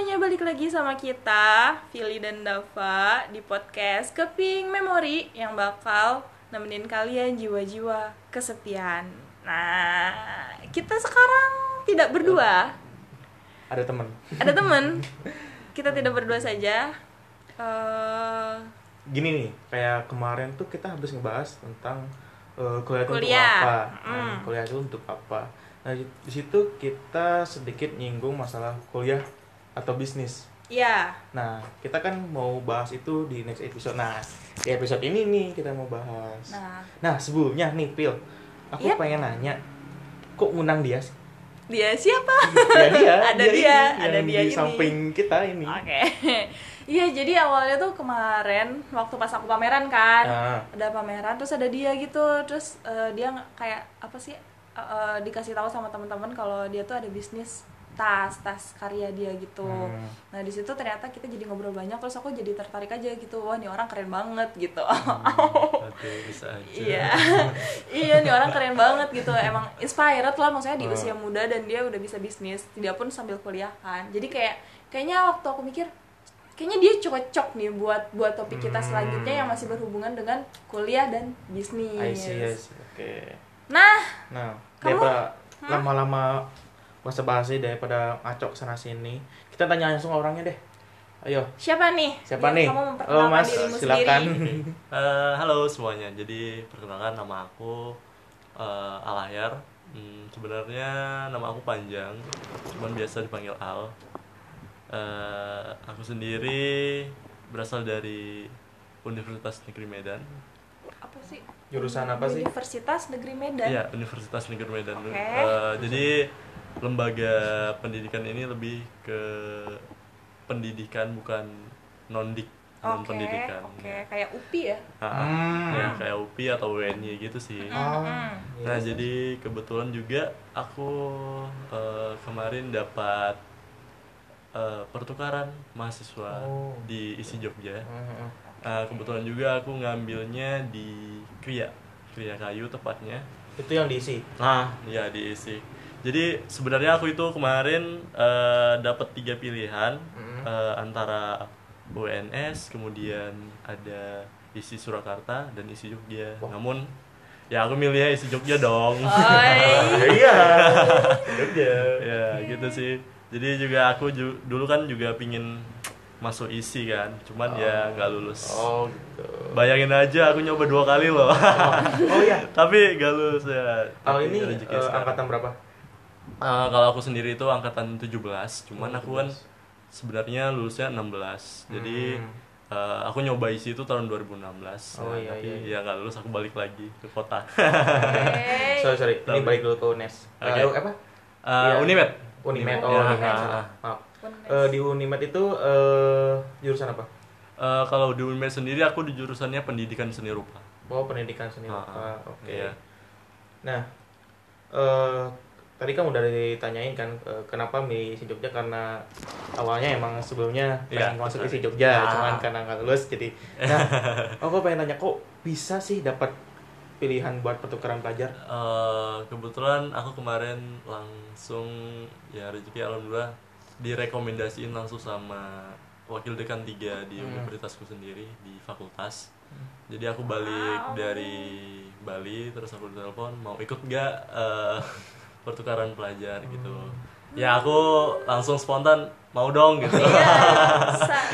semuanya, balik lagi sama kita, Vili dan Dava di podcast Keping Memori yang bakal nemenin kalian jiwa-jiwa kesepian. Nah, kita sekarang tidak berdua, ada temen ada temen. Kita tidak berdua saja. Eh, gini nih kayak kemarin tuh kita habis ngebahas tentang eh, kuliah itu untuk Kuliah. apa Nah, Mm. kuliah itu untuk apa nah di situ kita sedikit nyinggung masalah kuliah atau bisnis ya, nah kita kan mau bahas itu di next episode nah di episode ini nih kita mau bahas nah nah sebelumnya nih Pil aku Yap. pengen nanya kok ngundang dia sih dia siapa? ya dia Ada dia, ini, ada yang dia di ini. samping kita ini Oke. Iya, jadi awalnya tuh kemarin waktu pas aku pameran kan. Ah. Ada pameran terus ada dia gitu. Terus eh, dia kayak apa sih? eh, dikasih tahu sama teman-teman kalau dia tuh ada bisnis tas, tas karya dia gitu. Hmm. Nah, di situ ternyata kita jadi ngobrol banyak terus aku jadi tertarik aja gitu. Wah, ini orang keren banget gitu. Bisa aja. Iya, iya nih orang keren banget gitu. Emang inspired lah maksudnya di Oh. usia muda dan dia udah bisa bisnis. Dia pun sambil kuliah kan. Jadi kayak kayaknya waktu aku mikir kayaknya dia cocok nih buat buat topik kita Hmm. selanjutnya yang masih berhubungan dengan kuliah dan bisnis. I see, I see. Oke. Nah, Nah, Kamu- lama-lama bahasa basi daripada ngacok sana sini, kita tanya langsung orangnya deh. Ayo, siapa nih? siapa Biar nih? Kamu Halo memperkenalkan Mas, dirimu silakan. sendiri. Eh, halo semuanya. Jadi perkenalkan nama aku eh, Alahyar. Hmm, sebenarnya nama aku panjang, cuman biasa dipanggil Al. Eh, aku sendiri berasal dari Universitas Negeri Medan. Apa sih? Jurusan apa sih? Universitas Negeri Medan. Iya, Universitas Negeri Medan. Oke. Eh, jadi lembaga pendidikan ini lebih ke pendidikan bukan nondik non Oke, pendidikan. Oke, kayak UPI ya. Ah, Hmm. ya kayak UPI atau WNY gitu sih. Oh, Mm-mm. Nah iya. jadi kebetulan juga aku eh, kemarin dapat eh, pertukaran mahasiswa Oh. di isi Jogja. Heeh. Nah, kebetulan juga aku ngambilnya di Kria, Kria Kayu tepatnya. Itu yang diisi. Nah, ya di isi. Jadi sebenarnya aku itu kemarin eh, dapat tiga pilihan Mm. eh, antara UNS, kemudian ada isi Surakarta dan isi Jogja. Wah. Namun ya aku milihnya isi Jogja dong. Iya. Jogja. ya gitu sih. Jadi juga aku ju- dulu kan juga pingin masuk isi kan, cuman ya nggak lulus. Oh, gitu. Bayangin aja aku nyoba dua kali loh. Oh iya. Tapi gak lulus ya. Tapi ini sekarang. angkatan berapa? Eh, kalau aku sendiri itu angkatan 17, cuman Oh, aku kan 17. sebenarnya lulusnya 16. Jadi Hmm. eh, aku nyoba isi itu tahun 2016. Oh, Nah, iya, tapi iya, ya nggak lulus aku balik lagi ke kota. Oke. Sorry, sorry. Ini balik dulu ke UNES. Eh, apa? Eh, Iya. Unimed. Unimed. Oh, Ya, Unimed. Maaf. Eh, di Unimed itu eh, jurusan apa? Eh, kalau di Unimed sendiri aku di jurusannya pendidikan seni rupa. Oh, pendidikan seni Ah, rupa. ah. Oke. Iya. Nah, eh tadi kan udah ditanyain kan eh, kenapa milih isi Jogja karena awalnya emang sebelumnya Iya, pengen masuk isi Jogja, Ah. cuman karena nggak lulus jadi. Nah, aku pengen tanya kok bisa sih dapat pilihan buat pertukaran pelajar? Eh, kebetulan aku kemarin langsung ya rezeki alhamdulillah direkomendasiin langsung sama wakil dekan 3 di Hmm. universitasku sendiri di fakultas. Jadi aku balik dari Bali terus aku telepon mau ikut nggak eh, pertukaran pelajar gitu. Ya aku langsung spontan mau dong gitu. Iya,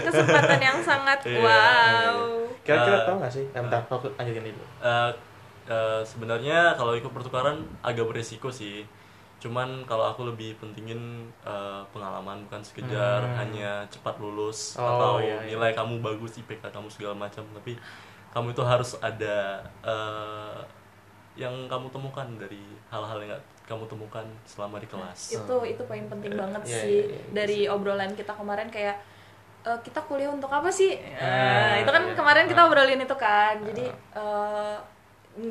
kesempatan yang sangat Iya, wow. Kira-kira Eh, tau nggak sih? Bentar, aku lanjutin dulu. Eh, eh, sebenarnya kalau ikut pertukaran agak beresiko sih cuman kalau aku lebih pentingin eh, pengalaman bukan sekedar Hmm. hanya cepat lulus Oh, atau iya, iya. nilai kamu bagus IPK kamu segala macam tapi kamu itu harus ada eh, yang kamu temukan dari hal-hal yang gak kamu temukan selama di kelas itu itu poin penting banget Iya, sih iya, iya. dari obrolan kita kemarin kayak "Eh, kita kuliah untuk apa sih Ah, Eh, itu kan iya. kemarin kita obrolin itu kan jadi eh,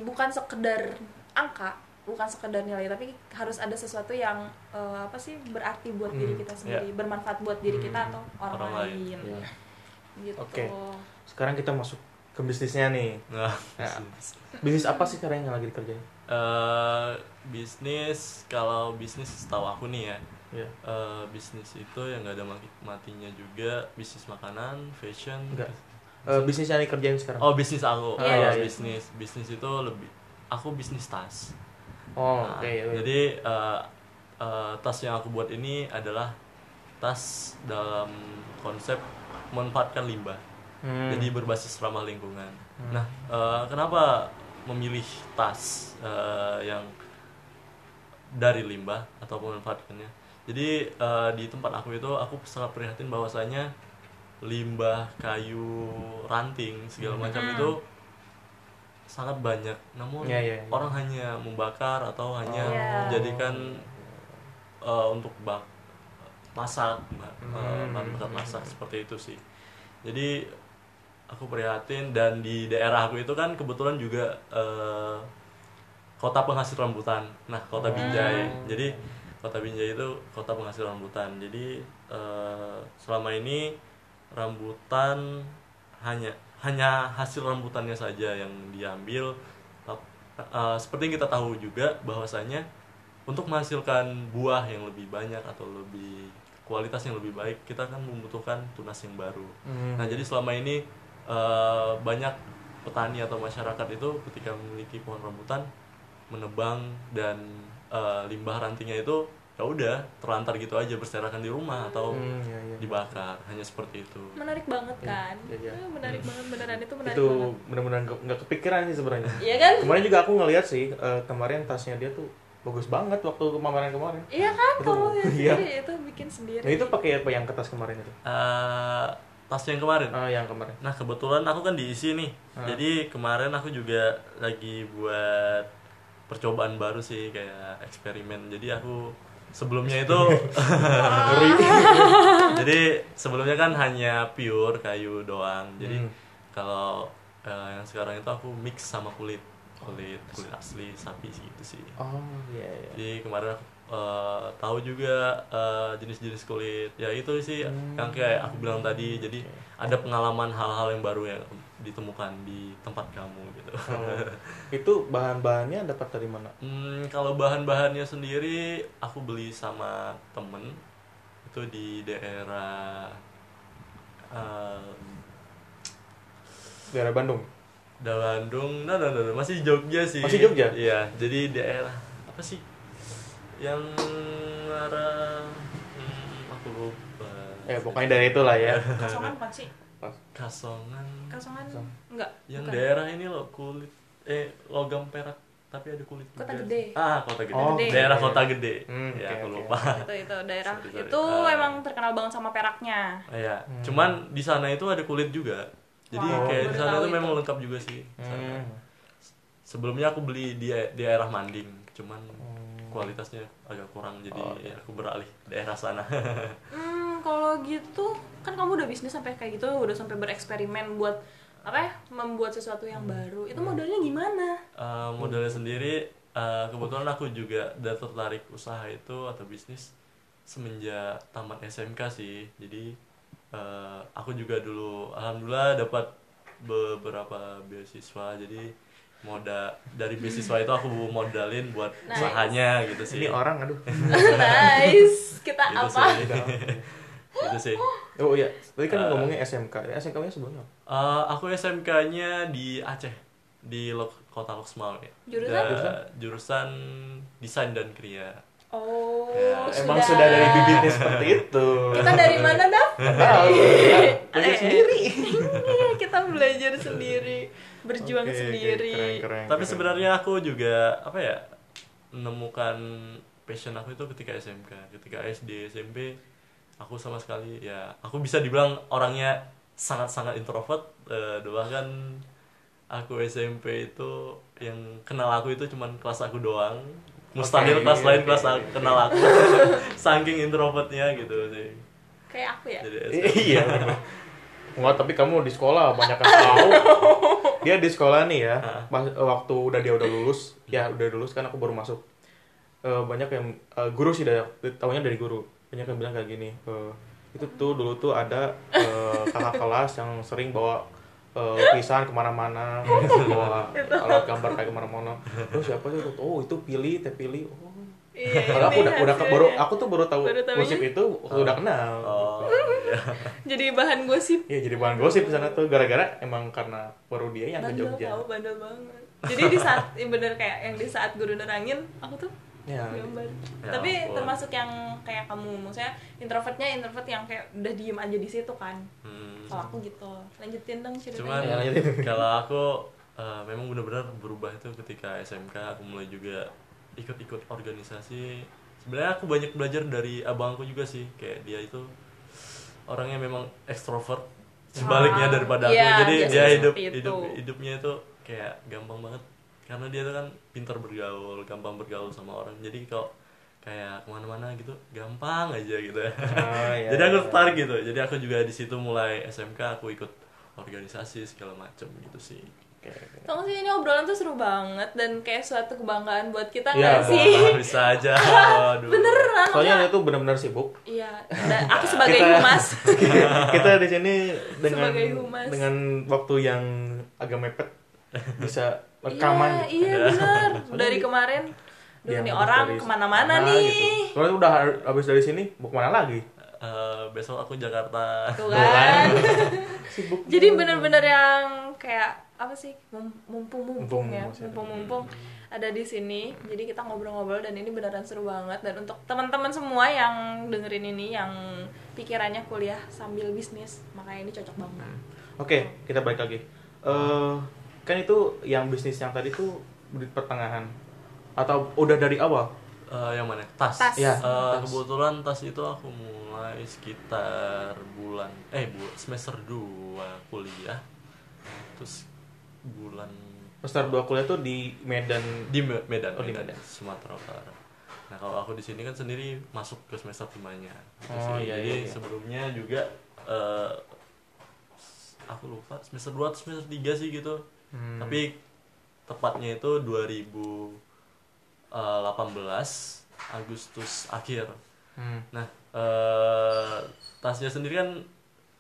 bukan sekedar angka bukan sekedar nilai tapi harus ada sesuatu yang eh, apa sih berarti buat Hmm, diri kita sendiri bermanfaat buat diri kita Hmm, atau orang, orang lain. lain, Iya. gitu Oke. Sekarang kita masuk ke bisnisnya nih. nah Nah, bisnis apa sih sekarang yang lagi dikerjain? Eh, bisnis kalau bisnis setahu aku nih ya Iya. Eh, bisnis itu yang nggak ada mati- matinya juga bisnis makanan fashion Enggak. Eh, bisnis yang dikerjain sekarang. oh bisnis aku Oh, iya, iya. bisnis bisnis itu lebih aku bisnis tas Oh, Nah, oke. iya. jadi eh, eh, tas yang aku buat ini adalah tas dalam konsep memanfaatkan limbah Hmm. jadi berbasis ramah lingkungan. Nah, eh, kenapa memilih tas eh, yang dari limbah atau memanfaatkannya? Jadi eh, di tempat aku itu aku sangat prihatin bahwasanya limbah kayu ranting segala macam Hmm. itu sangat banyak. Namun Ya, ya, ya. orang hanya membakar atau hanya Oh. Iya. menjadikan eh, untuk bak masak, ba- eh, Hmm. bahan bakar masak seperti itu sih. Jadi aku prihatin dan di daerah aku itu kan kebetulan juga eh, kota penghasil rambutan. Nah, kota Binjai. Jadi kota Binjai itu kota penghasil rambutan. Jadi eh, selama ini rambutan hanya hanya hasil rambutannya saja yang diambil. Eh, seperti yang kita tahu juga bahwasanya untuk menghasilkan buah yang lebih banyak atau lebih kualitas yang lebih baik kita kan membutuhkan tunas yang baru. Hmm. Nah jadi selama ini eh, banyak petani atau masyarakat itu ketika memiliki pohon rambutan menebang dan eh, limbah rantingnya itu ya udah terlantar gitu aja berserakan di rumah atau Hmm, iya, iya. dibakar hanya seperti itu. menarik banget kan Iya, iya. Menarik banget beneran itu menarik itu banget benar-benar nggak kepikiran sih sebenarnya. iya kan Kemarin juga aku ngeliat sih eh, kemarin tasnya dia tuh bagus banget waktu kemarin kemarin. iya kan Itu- kamu lihat iya. itu bikin sendiri Nah itu pakai apa yang kertas kemarin itu? Eh, tas yang kemarin. Ah yang kemarin. Nah kebetulan aku kan diisi nih, Ah. jadi kemarin aku juga lagi buat percobaan baru sih kayak eksperimen. Jadi aku sebelumnya itu, jadi sebelumnya kan hanya pure kayu doang. Jadi Hmm. kalau eh, yang sekarang itu aku mix sama kulit, kulit kulit asli sapi sih gitu sih. Oh iya iya. Jadi kemarin aku eh, tahu juga eh, jenis-jenis kulit. Ya itu sih Hmm. yang kayak aku bilang tadi. Jadi ada pengalaman hal-hal yang baru yang ditemukan di tempat kamu gitu. Oh, itu bahan-bahannya dapat dari mana? Hmm, kalau bahan-bahannya sendiri aku beli sama temen itu di daerah eh, Daerah Bandung. Bandung, nah, nah, nah, nah, masih Jogja sih. Masih Jogja? Iya, jadi daerah apa sih? Yang arah hmm, aku lupa. Ya pokoknya dari itulah ya. kasongan bukan sih. Kasongan. kasongan Kasong. enggak Yang bukan. daerah ini loh kulit eh logam perak tapi ada kulit Kota juga. Gede. Ah, kota gede. Oh, Gede. Daerah kota gede. Hmm, ya, oke, aku lupa. itu itu daerah Sorry, sorry. itu Ah. emang terkenal banget sama peraknya Iya, Hmm. cuman di sana itu ada kulit juga. Jadi Wow, kayak di sana itu itu. memang lengkap juga sih. Hmm. Sebelumnya aku beli di di daerah Manding, cuman Hmm. Kualitasnya agak kurang jadi Oh, ya aku beralih daerah sana. hmm kalau gitu kan kamu udah bisnis sampai kayak gitu udah sampai bereksperimen buat apa ya membuat sesuatu yang baru itu modalnya gimana Eh, modalnya sendiri eh, kebetulan aku juga udah tertarik usaha itu atau bisnis semenjak tamat SMK sih. Jadi eh, aku juga dulu alhamdulillah dapat beberapa beasiswa. Jadi moda dari beasiswa itu aku modalin buat Nice. usahanya gitu sih. Ini orang aduh. nice kita Gitu apa sih. gitu sih. Oh iya, tadi kan Eh. ngomongnya SMK. Ya, SMK-nya sebelumnya. apa? Eh, aku SMK-nya di Aceh di Lok- kota Loksmawe. Jurusan? Da- jurusan desain dan kriya. oh Ya, Emang sudah dari bibitnya seperti itu. kita dari mana? Nggak tahu. Belajar Eh, sendiri. Iya, kita belajar sendiri berjuang oke, sendiri keren, keren, Tapi keren. sebenarnya aku juga apa ya menemukan passion aku itu ketika SMK, ketika SD, SMP aku sama sekali ya aku bisa dibilang orangnya sangat-sangat introvert eh, bahkan aku SMP itu yang kenal aku itu cuman kelas aku doang mustahil Oke, kelas iya, lain oke, kelas oke. kenal aku saking introvertnya gitu sih kayak aku ya jadi SMP. Iya. Enggak, tapi kamu di sekolah banyak yang tahu. Dia di sekolah nih ya, pas eh, waktu udah dia udah lulus, ya udah lulus kan aku baru masuk. Eh, banyak yang eh, guru sih dari tahunya dari guru. Banyak yang bilang kayak gini, eh, itu tuh dulu tuh ada eh, kakak kelas yang sering bawa eh, lukisan ke mana-mana, bawa alat gambar kayak ke mana-mana. Terus siapa sih? Oh itu pilih, teh pilih. Oh Iya, Kalau aku ini udah udah baru aku tuh baru tahu Baru gosip itu waktu udah kenal. oh iya. Jadi bahan gosip. Iya jadi bahan gosip di sana tuh gara-gara emang karena baru dia yang ke bandel Jogja. tau bandel banget. Jadi di saat ya bener kayak yang di saat guru nerangin aku tuh Ya. gambar. Ya tapi ampun. termasuk yang kayak kamu maksudnya introvertnya introvert yang kayak udah diem aja di situ kan. Hmm. kalau aku gitu. Lanjutin dong ceritanya. Cuman Ya, kalau aku eh, memang benar-benar berubah itu ketika SMK aku mulai juga ikut-ikut organisasi. Sebenarnya aku banyak belajar dari abangku juga sih. Kayak dia itu orangnya memang ekstrovert sebaliknya Ah, daripada aku. iya, jadi dia hidup itu. hidup hidupnya itu kayak gampang banget. Karena dia tuh kan pintar bergaul gampang bergaul sama orang. Jadi kalau kayak ke mana-mana gitu gampang aja gitu. Ya Oh, iya, jadi aku iya. tertarik gitu. Jadi aku juga di situ mulai SMK aku ikut organisasi segala macam gitu sih Gak sih ini obrolan tuh seru banget dan kayak suatu kebanggaan buat kita Iya, nggak sih? Bisa aja waduh Beneran Soalnya dia tuh benar-benar sibuk. Iya, dan aku sebagai Kita- humas kita di sini dengan Sebagai humas. dengan waktu yang agak mepet bisa rekaman. Iya, iya bener Dari kemarin Duh, ini orang dari ke mana-mana nih Gitu. Soalnya udah habis dari sini mau ke mana lagi? Eh, besok aku Jakarta Tuh kan Sibuk. Jadi bener-bener yang kayak apa sih mum- mumpung-mumpung Mumpung, ya mumpung-mumpung ada di sini. Jadi kita ngobrol-ngobrol dan ini beneran seru banget. Dan untuk teman-teman semua yang dengerin ini yang pikirannya kuliah sambil bisnis makanya ini cocok banget. Oke, kita balik lagi. Eh kan itu yang bisnis yang tadi tuh di pertengahan. Atau udah dari awal? Eh, yang mana? Tas, Tas. Ya, Eh, tas. kebetulan tas itu aku mulai sekitar bulan eh bu semester 2 kuliah. Terus bulan Semester dua kuliah tuh di Medan. di Me- Medan, Oh, di Medan. Sumatera Utara. Nah kalau aku di sini kan sendiri masuk ke semester limanya. Gitu Oh, sih. iya, Jadi iya, iya. sebelumnya juga eh, aku lupa semester 2 atau semester 3 sih gitu. Hmm. Tapi tepatnya itu 2018 Agustus akhir. Hmm. Nah, eh, tasnya sendiri kan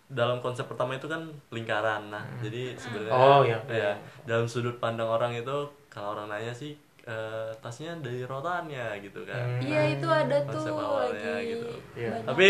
dalam konsep pertama itu kan lingkaran. Nah, jadi sebenarnya Oh, iya. ya, dalam sudut pandang orang itu kalau orang nanya sih eh, tasnya dari rotannya gitu kan. Hmm. iya itu ada Konsep tuh awalnya lagi gitu. Iya. banyak. Tapi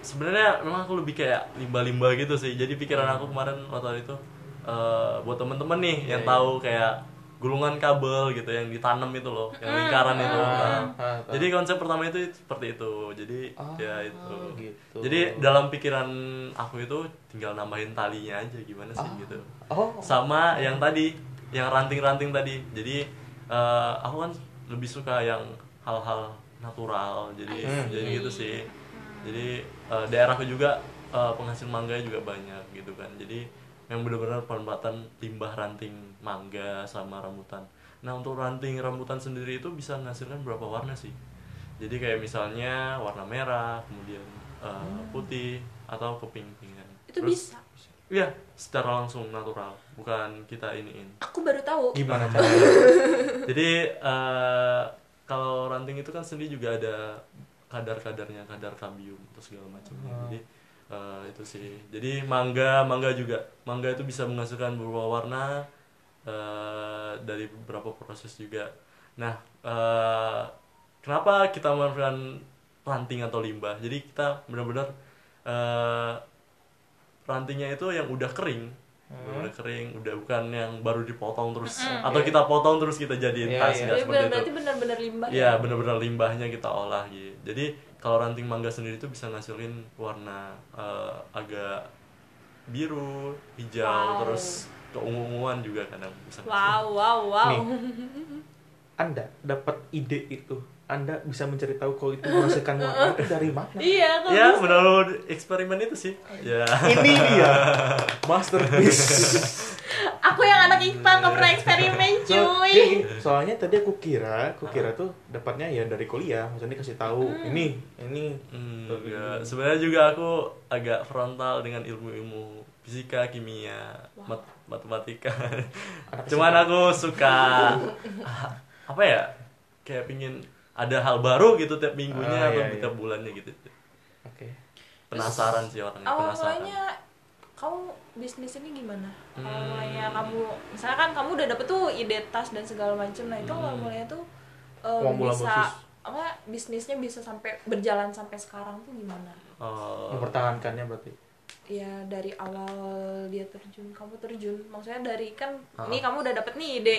sebenarnya memang aku lebih kayak limba-limba gitu sih. Jadi pikiran aku kemarin waktu itu eh, buat temen-temen nih yang Iya, tahu kayak gulungan kabel gitu yang ditanam itu loh, yang lingkaran itu. Ah, Nah, ah, jadi konsep pertama itu seperti itu. Jadi Oh, ya itu. gitu. Jadi dalam pikiran aku itu tinggal nambahin talinya aja gimana sih gitu. Oh. Sama yang tadi, yang ranting-ranting tadi. Jadi eh, aku kan lebih suka yang hal-hal natural. Jadi Hmm. jadi gitu sih. Jadi eh, daerahku juga eh, penghasil mangga juga banyak gitu kan. Jadi yang benar-benar penempatan limbah ranting mangga sama rambutan. Nah untuk ranting rambutan sendiri itu bisa menghasilkan berapa warna sih? Jadi kayak misalnya warna merah, kemudian eh, putih atau keping-pingan. itu Terus- bisa Iya, secara langsung natural, bukan kita iniin. aku baru tahu Gimana caranya? Jadi eh, kalau ranting itu kan sendiri juga ada kadar-kadarnya, kadar kambium atau segala macamnya. Hmm. Jadi eh, itu sih. Jadi mangga, mangga juga, mangga itu bisa menghasilkan beberapa warna eh, dari beberapa proses juga. Nah, eh, kenapa kita memanfaatkan ranting atau limbah? Jadi kita benar-benar eh, rantingnya itu yang udah kering udah kering udah bukan yang baru dipotong terus atau kita potong terus kita jadiin Iya, tas iya. nggak Jadi seperti bener, itu berarti benar-benar limbah Iya benar-benar limbahnya kita olah gitu. Jadi kalau ranting mangga sendiri itu bisa ngasilin warna eh, agak biru, hijau, Wow. terus keungu-unguan juga kadang bisa. wow wow wow Nih. Anda dapat ide itu, Anda bisa mencari tahu kalau itu menghasilkan warna itu dari mana? iya kalau Ya bisa. benar eksperimen itu sih. Ya. Ini dia masterpiece. aku yang anak IPA nggak pernah eksperimen So, cuy kayak gini, soalnya tadi aku kira, aku kira tuh dapatnya ya dari kuliah, maksudnya kasih tahu ini, ini. Hmm, enggak. Sebenarnya juga aku agak frontal dengan ilmu-ilmu fisika, kimia, mat- matematika. Anak Cuman aku suka apa ya? Kayak pingin ada hal baru gitu tiap minggunya Ah, atau iya, iya. tiap bulannya gitu. Oke. Penasaran sih orangnya, awal penasaran. mulanya kamu bisnis ini gimana awal Hmm. mulanya kamu misalnya kan kamu udah dapet tuh ide tas dan segala macam nah itu awal mulanya tuh um, Awal mula bisa apa bisnisnya bisa sampai berjalan sampai sekarang tuh gimana Eh, mempertahankannya berarti ya dari awal dia terjun kamu terjun maksudnya dari kan Ah. ini kamu udah dapet nih ide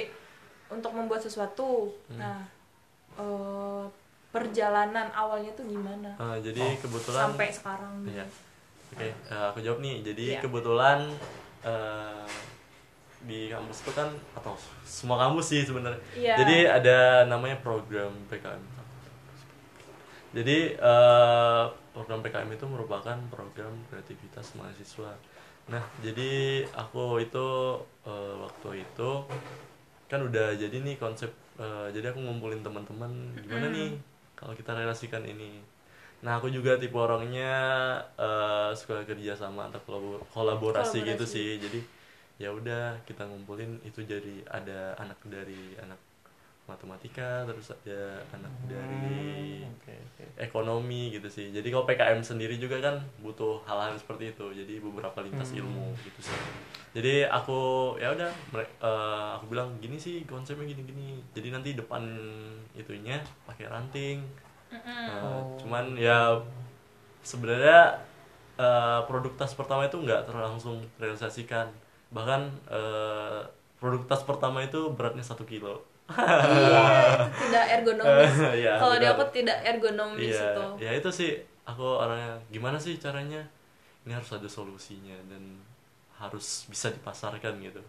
untuk membuat sesuatu Hmm. nah eh, perjalanan awalnya tuh gimana eh, jadi kebetulan sampai sekarang Iya. Oke, eh, aku jawab nih. Jadi Iya. kebetulan eh, di kampus itu kan atau semua kampus sih sebenarnya. Iya. Jadi ada namanya program PKM. Jadi eh, program PKM itu merupakan program kreativitas mahasiswa. Nah, jadi aku itu eh, waktu itu kan udah jadi nih konsep eh, jadi aku ngumpulin teman-teman gimana nih kalau kita relasikan ini? Nah aku juga tipe orangnya eh, suka kerja sama atau kolabo- kolaborasi, gitu Kolaborasi. sih. Jadi ya udah kita ngumpulin itu jadi ada anak dari anak matematika terus ada anak dari oke oke. ekonomi gitu sih. Jadi kalau PKM sendiri juga kan butuh hal-hal seperti itu. Jadi beberapa lintas Hmm. ilmu gitu sih. Jadi aku ya udah eh, aku bilang gini sih konsepnya gini-gini. Jadi nanti depan itunya pakai ranting. Nah, Oh. cuman ya sebenarnya eh, produk tas pertama itu nggak terlangsung realisasikan. Bahkan eh, produk tas pertama itu beratnya satu kilo Iya, itu tidak ergonomis. Iya, kalau di aku tidak ergonomis iya itu. ya itu sih aku orangnya gimana sih caranya? Ini harus ada solusinya dan harus bisa dipasarkan gitu.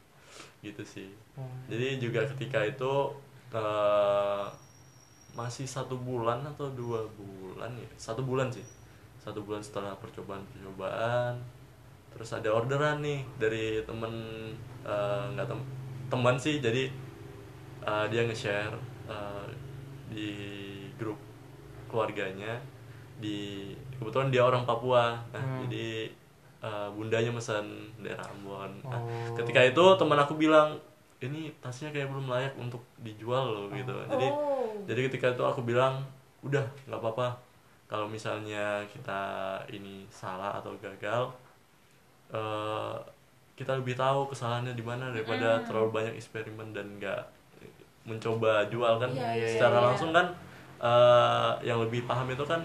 Gitu sih. Jadi juga ketika itu eh, masih satu bulan atau dua bulan ya? Satu bulan sih. Satu bulan setelah percobaan percobaan terus ada orderan nih dari temen eh, nggak tem teman sih. Jadi eh, dia nge-share eh, di grup keluarganya. Di kebetulan dia orang Papua. Nah Hmm. jadi eh, bundanya pesan daerah Ambon. Nah, Oh. ketika itu teman aku bilang ini tasnya kayak belum layak untuk dijual loh gitu. Jadi oh. jadi ketika itu aku bilang udah nggak apa-apa. Kalau misalnya kita ini salah atau gagal eh, kita lebih tahu kesalahannya di mana daripada Hmm. terlalu banyak eksperimen dan nggak mencoba jual kan Iya, iya, secara iya. langsung kan eh, yang lebih paham itu kan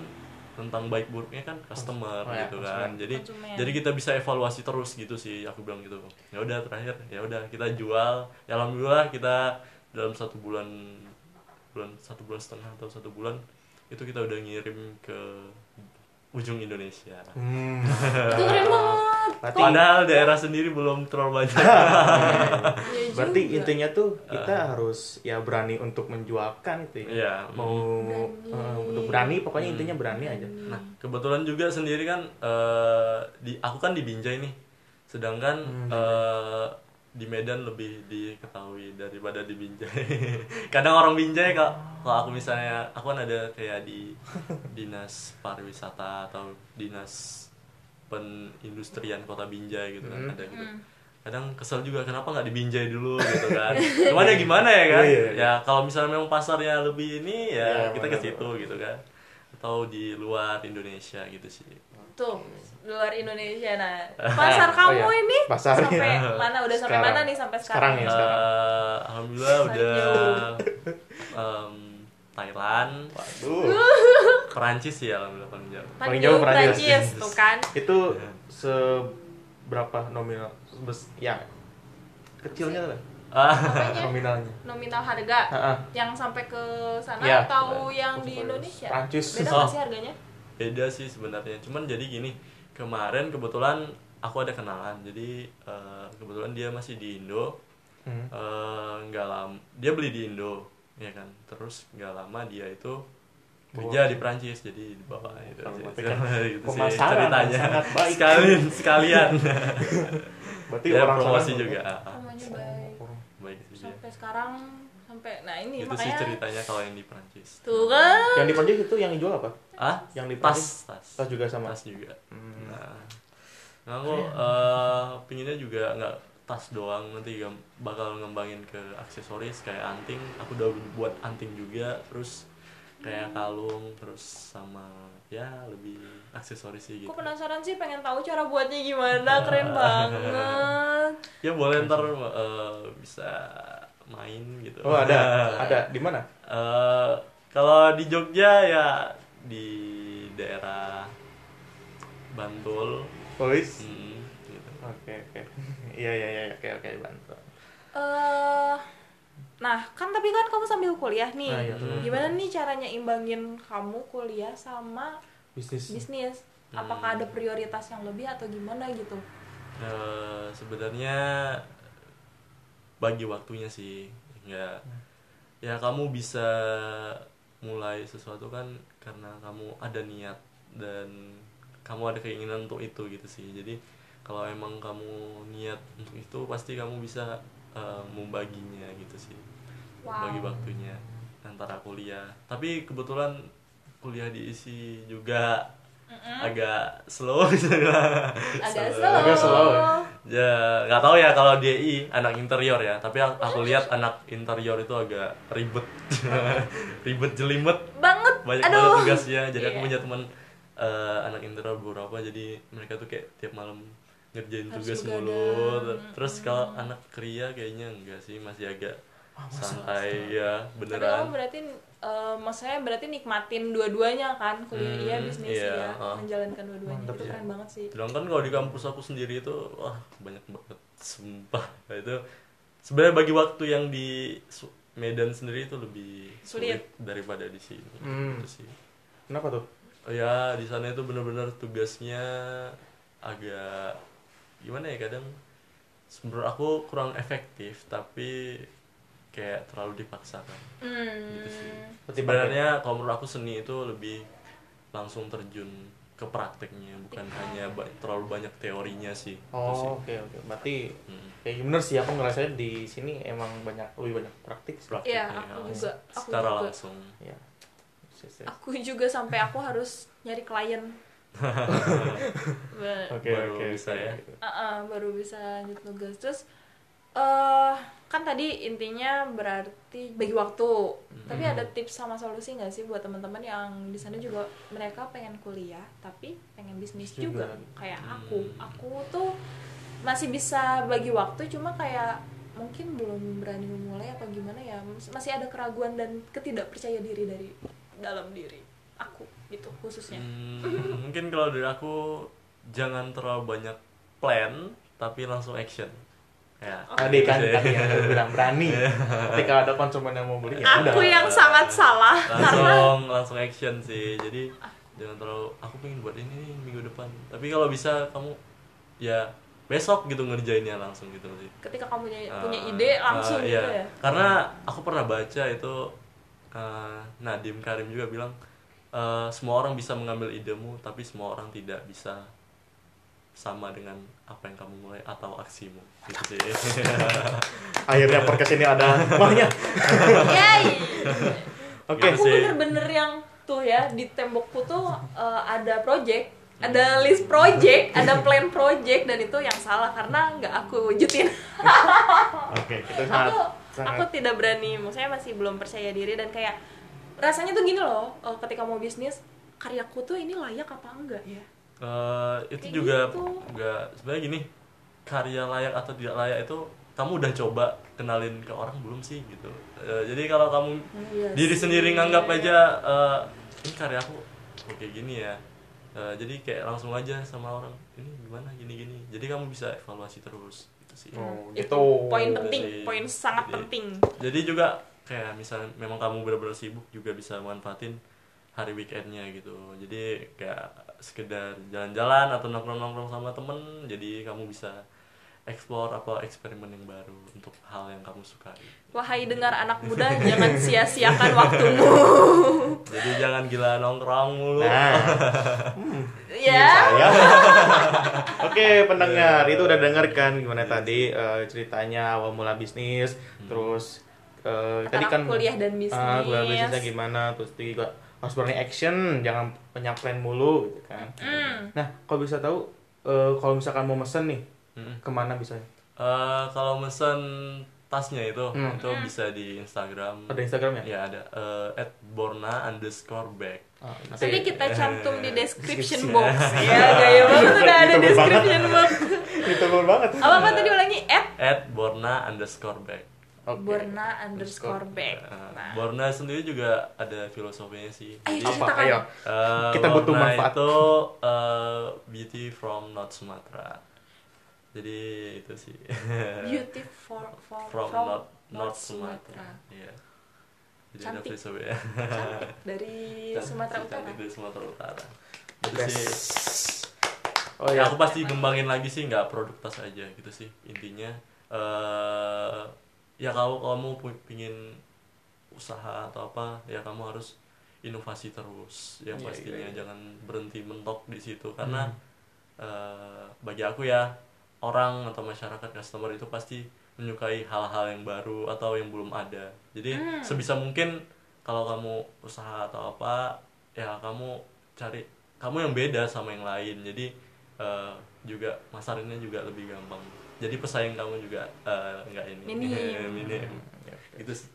tentang baik buruknya kan customer Oh, ya, gitu konsumen. kan jadi Konsumen. jadi kita bisa evaluasi terus gitu sih aku bilang gitu ya udah terakhir ya udah kita jual ya alhamdulillah kita dalam satu bulan bulan satu bulan setengah atau satu bulan itu kita udah ngirim ke ujung Indonesia Hmm. itu keren banget Berarti, padahal daerah sendiri belum terlalu banyak Iya berarti juga. intinya tuh kita harus ya berani untuk menjualkan itu ya. Iya, Mau Berani. eh, untuk berani pokoknya Hmm. intinya berani aja. Nah, kebetulan juga sendiri kan eh, di aku kan di Binjai nih. Sedangkan Hmm, eh, di Medan lebih diketahui daripada di Binjai. Kadang orang Binjai kalau kalau aku misalnya aku kan ada kayak di dinas pariwisata atau dinas penindustrian kota Binjai gitu kan Hmm. ada gitu. Hmm. Kadang kesel juga kenapa nggak di Binjai dulu gitu kan. Cuman ya gimana ya kan? Iya, iya, iya. Ya kalau misalnya memang pasarnya lebih ini ya kita ke situ gitu kan atau di luar Indonesia gitu sih tuh di luar Indonesia. Nah pasar kamu Oh, iya. ini? Pasarnya. sampai mana? Udah sampai Sekarang. mana nih sampai Sekarang? Sekarang, ya, sekarang. Eh, alhamdulillah udah em, Thailand. Waduh. Perancis sih alhamdulillah paling jauh. Paling jauh Prancis. Prancis tuh kan? Itu seberapa nominal? Bes ya kecilnya lah. ah. Nominalnya. Nominal harga? Ah, ah. yang sampai ke sana Iya. atau yang di Indonesia? Prancis. beda Oh. nggak sih harganya beda sih sebenarnya. Cuman jadi gini kemarin kebetulan aku ada kenalan. Jadi eh, kebetulan dia masih di Indo. Hmm. Eh, nggak lama dia beli di Indo ya kan? Terus nggak lama dia itu kerja di Prancis jadi dibawa itu Kalau sih. berarti kan gitu sih pemasaran ceritanya. sangat baik. sekalian sekalian. Berarti ya orang promosi juga. baik. Orang- baik sih dia. sampai sekarang sampai nah ini itu sih makanya ceritanya kalau yang di Prancis. Tuh kan. Yang di Prancis itu yang dijual apa? Ah yang di tas Prancis? tas. Tas juga sama? Tas juga. Hmm. nah nah aku eh, pinginnya juga nggak tas doang. Nanti bakal ngembangin ke aksesoris kayak anting. Aku udah buat anting juga terus kayak kalung terus sama ya lebih aksesoris sih gitu. Aku penasaran sih pengen tahu cara buatnya gimana. Keren banget. Ya boleh ntar eh, bisa main gitu oh ada ada di mana Eh, Kalau di Jogja ya di daerah Bantul. Polis. Hmm, gitu. Oke oke. Iya iya iya oke oke bantu. eh nah kan tapi kan kamu sambil kuliah nih Nah, iya, gimana nih caranya imbangin kamu kuliah sama Bisnis. bisnis apakah ada prioritas yang lebih atau gimana gitu Eh, sebenarnya bagi waktunya sih. Ya ya kamu bisa mulai sesuatu kan karena kamu ada niat dan kamu ada keinginan untuk itu gitu sih. Jadi kalau emang kamu niat untuk itu pasti kamu bisa eh, membaginya gitu sih. Wow. bagi waktunya antara kuliah. Tapi kebetulan kuliah diisi juga agak slow. Agak slow, Agak slow ya? nggak tahu ya kalau DI anak interior ya. Tapi aku, aku lihat anak interior itu agak ribet. Ribet jelimet. Banget. Banyak aduh. banget tugasnya. Jadi aku Iya. punya teman eh, anak interior beberapa. Jadi mereka tuh kayak tiap malam ngerjain Harus tugas mulu. terus kalau anak kria kayaknya enggak sih. Masih agak santai ya tapi kamu beneran berarti eh, maksudnya berarti nikmatin dua-duanya kan kuliah Hmm, iya bisnis iya, ya ah. menjalankan dua-duanya itu ya. keren banget sih Sedangkan kalau di kampus aku sendiri itu wah banyak banget sumpah Nah, itu sebenarnya bagi waktu yang di Medan sendiri itu lebih sulit, Sulit. daripada di sini Hmm. Gitu sih. Kenapa tuh? Oh ya di sana itu benar-benar tugasnya agak gimana ya kadang menurut aku kurang efektif tapi kayak terlalu dipaksakan gitu sih. hmm. Sebenarnya kalau menurut aku seni itu lebih langsung terjun ke prakteknya bukan hanya ba- terlalu banyak teorinya sih. Itu sih. Oh oke oke. Berarti Hmm. kayak bener sih aku ngerasain di sini emang banyak lebih banyak praktik. sih. Iya, Prakteknya, aku ya, juga, aku secara juga. langsung. Iya. Yes, yes. aku juga sampai aku harus nyari klien Oke Baru oke bisa ya. Uh-uh, baru bisa lanjut tugas terus eh kan tadi intinya berarti bagi waktu. Tapi ada tips sama solusi nggak sih buat teman-teman yang di sana juga mereka pengen kuliah tapi pengen bisnis juga, Juga. kayak aku. Aku tuh masih bisa bagi waktu cuma kayak mungkin belum berani memulai apa gimana ya. Mas- masih ada keraguan dan ketidakpercaya diri dari dalam diri aku gitu khususnya. Hmm, mungkin kalau dari aku jangan terlalu banyak plan tapi langsung action. Ya. Tadi kan gitu tadi yang bilang berani. Ketika ada konsumen yang mau beli ya udah. aku yang sangat salah karena langsung langsung action sih jadi jangan terlalu aku pengen buat ini nih minggu depan tapi kalau bisa kamu ya besok gitu ngerjainnya langsung gitu sih ketika kamu punya, punya ide langsung gitu iya. ya karena aku pernah baca itu uh, Nadim Karim juga bilang uh, semua orang bisa mengambil idemu tapi semua orang tidak bisa sama dengan apa yang kamu mulai atau aksimu gitu sih Akhirnya podcast ini ada hikmahnya. Yay! Oke. Gitu aku bener-bener yang tuh ya di tembokku tuh uh, ada project ada list project ada plan project dan itu yang salah karena nggak aku wujudin Oke, kita sangat aku sangat aku tidak berani maksudnya masih belum percaya diri dan kayak rasanya tuh gini loh uh, ketika mau bisnis karyaku tuh ini layak apa enggak ya Eh, itu Kayak juga gitu. nggak sebenarnya gini karya layak atau tidak layak itu kamu udah coba kenalin ke orang belum sih gitu Eh, jadi kalau kamu Iya diri sih. sendiri nganggap aja eh, ini karya aku oh, kayak gini ya Eh, jadi kayak langsung aja sama orang ini gimana gini gini jadi kamu bisa evaluasi terus gitu sih Oh, itu gitu. poin Gitu penting sih. poin sangat Jadi- penting jadi juga kayak misalnya memang kamu benar-benar sibuk juga bisa manfaatin hari weekendnya gitu jadi kayak sekedar jalan-jalan atau nongkrong-nongkrong sama temen jadi kamu bisa explore apa eksperimen yang baru untuk hal yang kamu sukai Wahai dengar anak muda, jangan sia-siakan waktumu. jadi jangan gila nongkrong mulu Nah, ya. saya. Oke, pendengar, itu udah denger kan gimana tadi eh, ceritanya awal mula bisnis, terus eh, tadi kan kuliah dan bisnis. Ah, kuliah bisnisnya gimana, terus juga harus berani action, jangan banyak plan mulu gitu kan. Hmm. Nah, kalau bisa tahu eh, kalau misalkan mau mesen nih, Mm. ke mana bisa? Eh, kalau mesen tasnya itu Hmm. itu bisa di Instagram Ada Instagram ya? ya ada eh, at borna underscore bag Ah, Nanti kita cantum di description box ya, gaya banget udah ada description box. itu banget. Apa apa tadi ulangi? At at borna underscore bag Oke. Borna underscore back. Nah, Nah. Borna sendiri juga ada filosofinya sih. Ayo Jadi, Apa? ceritakan. Ayo. eh, Kita butuh Borna manfaat. itu eh, beauty from North Sumatera. Jadi itu sih. Beauty for, for from, from North, North Sumatera. Iya. Jadi ada Cantik. filosofinya. Cantik dari Sumatera Si Utara. cantik dari Sumatera Utara. Itu Yes. sih. Oh ya ya. aku pasti kembangin lagi sih nggak produk tas aja gitu sih intinya eh ya kalau kamu pingin usaha atau apa ya kamu harus inovasi terus yang Iya, pastinya iya, iya. jangan berhenti mentok di situ karena Hmm. eh, bagi aku ya orang atau masyarakat customer itu pasti menyukai hal-hal yang baru atau yang belum ada jadi Hmm. sebisa mungkin kalau kamu usaha atau apa ya kamu cari kamu yang beda sama yang lain jadi eh, juga masarinnya juga lebih gampang jadi pesaing kamu juga eh, nggak ini Minim. minim gitu sih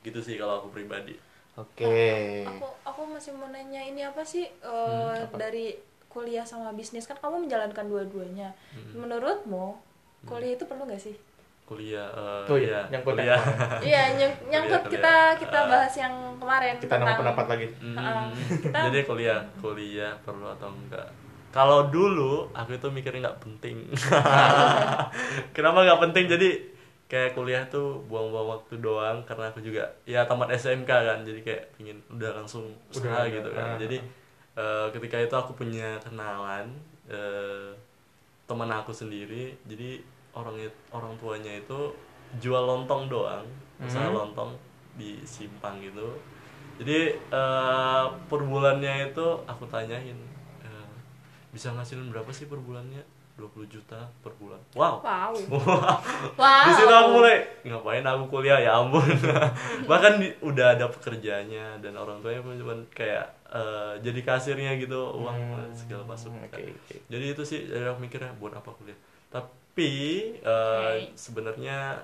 gitu sih kalau aku pribadi Oke. Aku aku masih mau nanya ini apa sih eh, Hmm, apa? dari kuliah sama bisnis kan kamu menjalankan dua-duanya. Hmm. Menurutmu kuliah itu perlu nggak sih? kuliah eh, Oh iya, ya, yang kuliah. Iya, nyang- nyangkut Kuliah, kita kuliah. kita Ah. bahas yang kemarin Kita nambah pendapat lagi. Hmm, Ah, kita- jadi kuliah kuliah perlu atau enggak kalau dulu aku itu mikirnya nggak penting. Kenapa nggak penting? Jadi kayak kuliah tuh buang-buang waktu doang karena aku juga ya tamat SMK kan jadi kayak pingin udah langsung usaha Udah, gitu kan. Ah. jadi eh, ketika itu aku punya kenalan eh, teman aku sendiri jadi orang orang tuanya itu jual lontong doang usaha Hmm. lontong di simpang gitu. Jadi eh, per bulannya itu aku tanyain bisa ngasilin berapa sih per bulannya 20 juta per bulan wow Wow. Wah. di situ Wow. aku mulai ngapain aku kuliah ya ampun bahkan di- udah ada pekerjaannya dan orang tuanya pun cuma kayak eh, jadi kasirnya gitu uang Hmm, segala masuk oke, oke. jadi itu sih dari aku mikirnya buat apa kuliah tapi eh, Oke. sebenarnya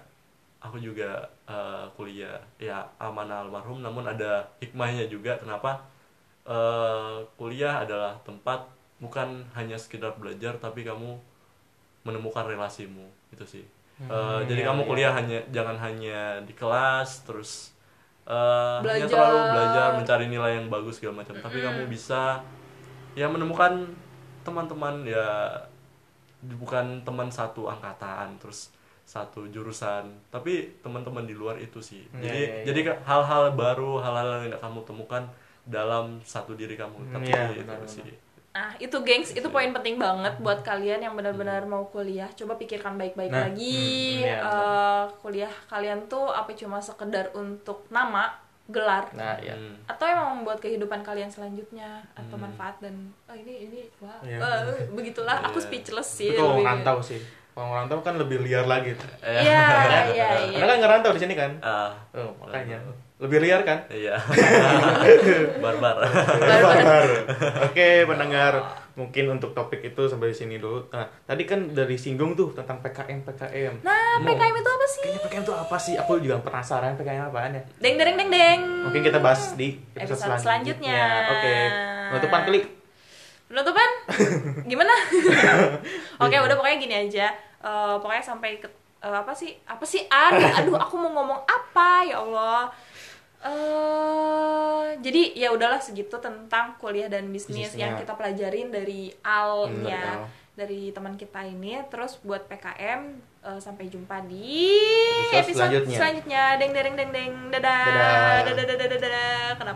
aku juga eh, kuliah ya amanah almarhum namun ada hikmahnya juga kenapa eh, kuliah adalah tempat bukan hanya sekedar belajar tapi kamu menemukan relasimu. Itu sih. Eh, Hmm, jadi iya, kamu iya. kuliah hanya jangan hanya di kelas terus eh, hanya Belajar. terlalu belajar mencari nilai yang bagus segala macam. Tapi kamu bisa ya menemukan teman-teman ya bukan teman satu angkatan terus satu jurusan. Tapi teman-teman di luar itu sih. Iya, jadi iya, iya. jadi hal-hal baru hal-hal yang gak kamu temukan dalam satu diri kamu. Tapi Iya, itu benar, sih Nah, itu gengs, itu poin penting banget buat kalian yang benar-benar mau kuliah. Coba pikirkan baik-baik Nah, lagi. hmm, iya, eh, kuliah kalian tuh apa cuma sekedar untuk nama, gelar, Nah, ya. Hmm. atau emang membuat kehidupan kalian selanjutnya atau manfaat dan oh ini ini wah Iya. eh, begitulah aku Iya. speechless sih Itu lebih- ngerantau sih. Kalau ngerantau kan lebih liar lagi. Iya iya iya Karena kan ngerantau di sini kan. ah, Oh, makanya lebih liar kan. iya barbar Baru. Oke, pendengar, mungkin untuk topik itu sampai di sini dulu. Nah, tadi kan dari singgung tuh tentang PKM PKM. nah Mau- PKM itu apa sih Kayaknya PKM itu apa sih? Aku juga penasaran PKM apaan ya. deng deng deng deng Mungkin kita bahas di episode, Episode selanjutnya. selanjutnya. Oke. Penutupan klik. penutupan gimana oke udah pokoknya gini aja Eh, pokoknya sampai ke eh, apa sih apa sih aduh aduh aku mau ngomong apa ya allah eh jadi ya udahlah segitu tentang kuliah dan bisnis Bisnisnya. yang kita pelajarin dari Hmm, alnya betul. dari teman kita ini terus buat PKM eh, sampai jumpa di Episode episode, selanjutnya. selanjutnya deng deng deng deng dadah Dadah. dadah dadah dadah, dadah. kenapa